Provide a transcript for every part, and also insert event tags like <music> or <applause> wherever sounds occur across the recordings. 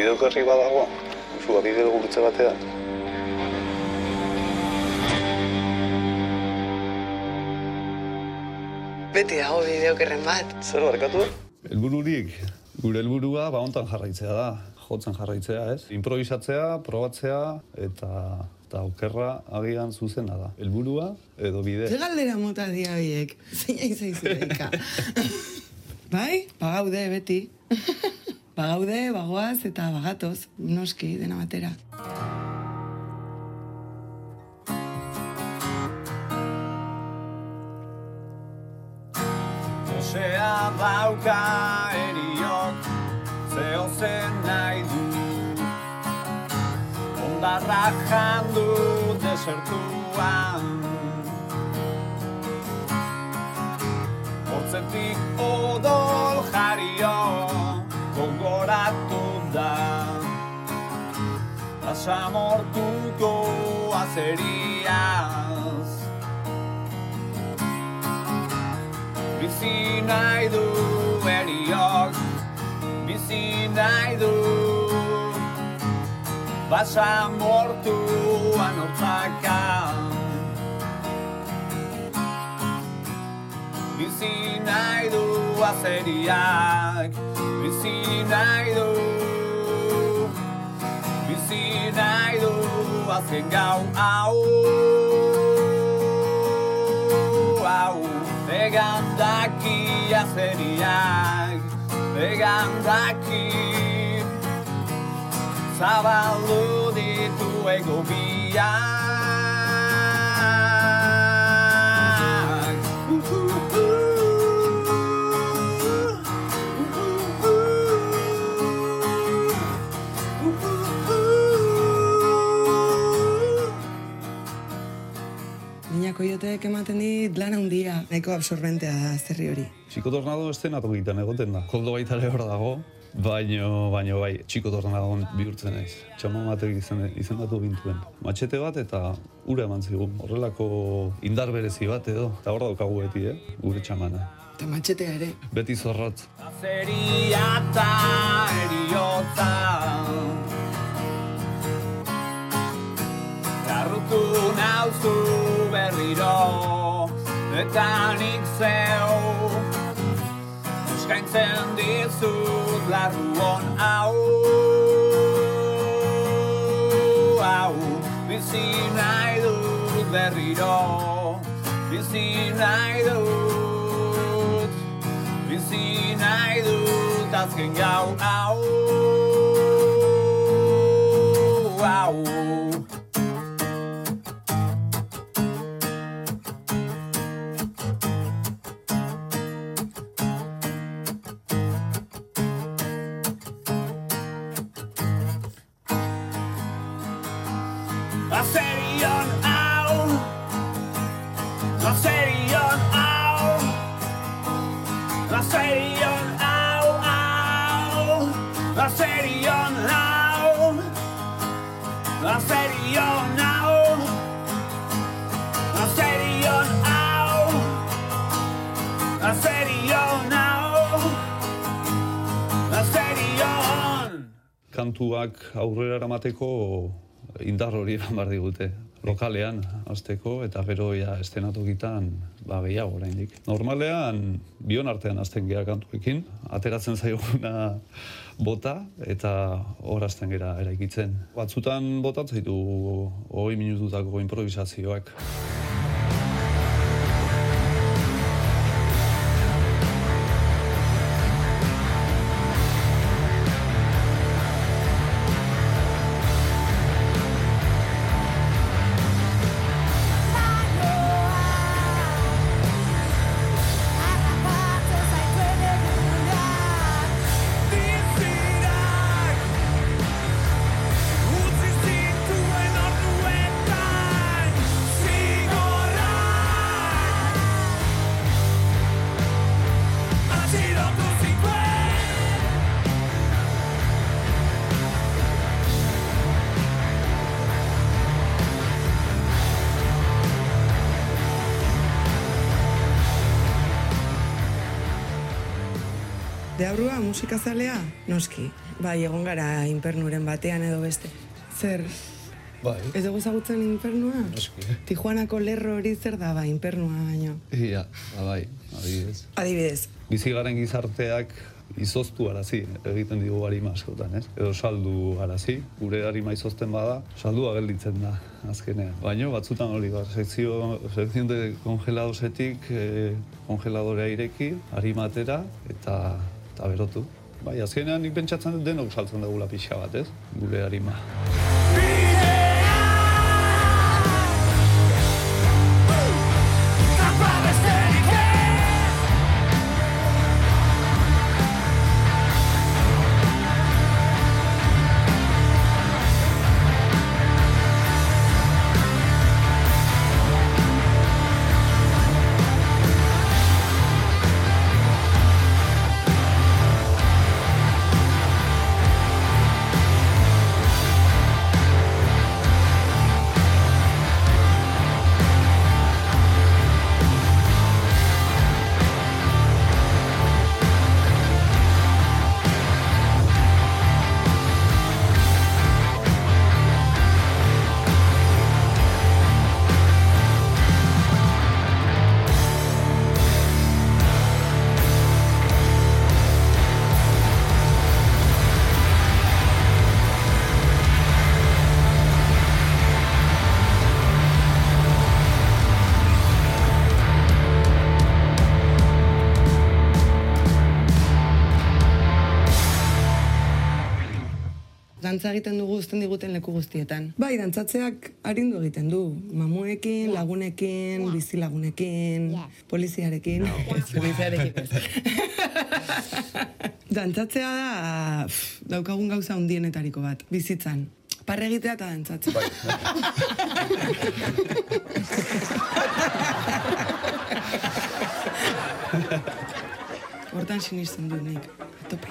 bideokarri badago, usu abi gero gurtze batean. Beti dago bideokerren bat. Zer barkatu? Elbururik, gure helburua ba hontan jarraitzea da, jotzen jarraitzea, ez? Improvisatzea, probatzea eta eta okerra agian zuzena da. Helburua edo bide. Ze galdera mota dia biek. Zeina izaizu <laughs> bai? Bagaude beti. <laughs> Bagaude, bagoaz eta bagatoz. Noski, dena batera. Osea dauka eriok zeo zen nahi du Ondarra jandu desertuan Hortzetik odol jario gogoratu da Pasamortuko azeriaz Bizi nahi du eriok Bizi nahi du Basa mortuan hortzaka Bizi nahi du azeriak Bizi nahi du. Bizi nahi du azken gau hau hau Egan daki azeriak Egan daki Zabaldu ditu ego biak Nina koioteek ematen dit lan handia. Nahiko absorbentea da zerri hori. Txiko tornado estenatu egiten egoten da. Koldo baita ere hor dago, baino, baino bai, txiko tornado bihurtzen naiz. Txaman batek izen, izendatu gintuen. Matxete bat eta ura eman zigun. Horrelako indar berezi bat edo. Eta hor daukagu beti, eh? Gure txamana. Eta matxetea ere. Beti zorratz. Azeria eta eriotza Garrutu nauzu berriro Eta nik zeu. Eskaintzen dizut larruon hau Hau. Bizi nahi dut berriro Bizi nahi dut Bizi nahi dut azken gau hau Azerion hau Azerion hau Azerion hau hau Azerion hau Azerion hau Azerion hau Azerion hau Azerion Kantuak aurrera eramateko indar hori eman behar digute. Lokalean, azteko, eta gero ja estenatokitan ba, gehiago oraindik. Normalean, bion artean azten gea kantuekin, ateratzen zaiguna bota, eta hor azten gera eraikitzen. Batzutan botatzen ditu hogei minututako improvisazioak. Deabrua musikazalea? Noski. Bai, egon gara inpernuren batean edo beste. Zer, Bai. ez dugu ezagutzen infernua? Noski. Tijuanako lerro hori zer da, ba, infernua baino. Ia, ba, bai, adibidez. Adibidez, Bizi garen gizarteak izoztu arazi egiten digu harima askotan, ez? Edo saldu arazi, gure harima izozten bada, saldua gelditzen da azkenean. Baino batzutan hori bat, sekzio, sekzio de kongeladosetik eh, kongeladorea ireki, harima atera eta, eta berotu. Bai, azkenean nik pentsatzen dut denok saltzen dugula pixa bat, ez? Gure harima. Dantza egiten dugu uzten diguten leku guztietan. Bai, dantzatzeak arindu egiten du. Mamuekin, lagunekin, bizilagunekin, poliziarekin. Ez, poliziarekin. <laughs> Dantzatzea da pff, daukagun gauza hundienetariko bat, bizitzan. Parre egitea eta dantzatzea. Hortan sinisten du nik, tope.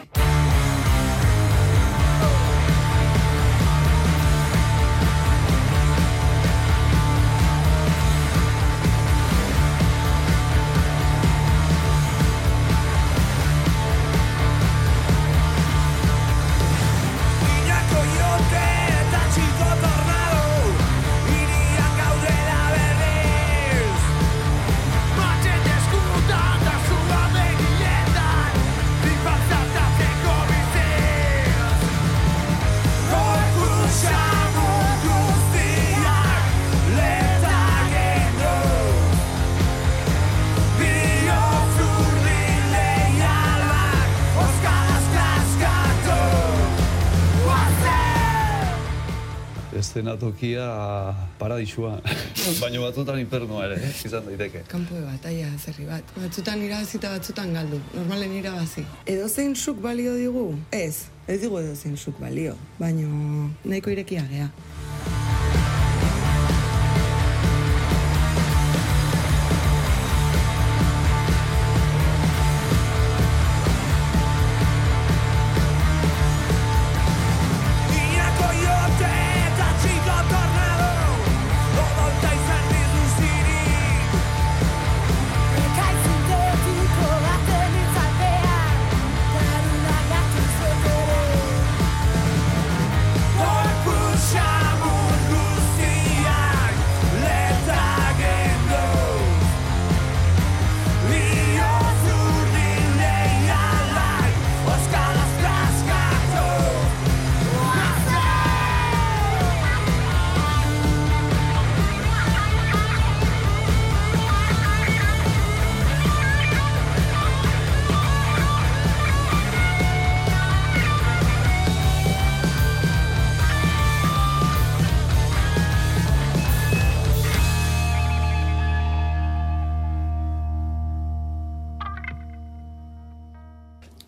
Eszenatokia paradisua, <laughs> baina batzutan infernua ere, eh, izan daiteke. Kampo de batalla zerri bat. Batzutan irabazi eta batzutan galdu. Normalen irabazi. Edo zein suk balio digu? Ez, ez digu edo zein suk balio. Baino nahiko irekia gea.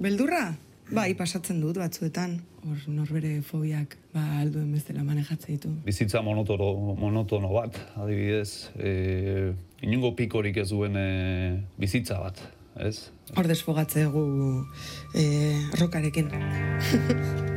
Beldurra? Bai, pasatzen dut batzuetan. Hor norbere fobiak ba alduen bezala manejatzen ditu. Bizitza monotono, monotono bat, adibidez, e, inungo pikorik ez duen e, bizitza bat, ez? Hor desfogatzegu eh, rokarekin. <laughs>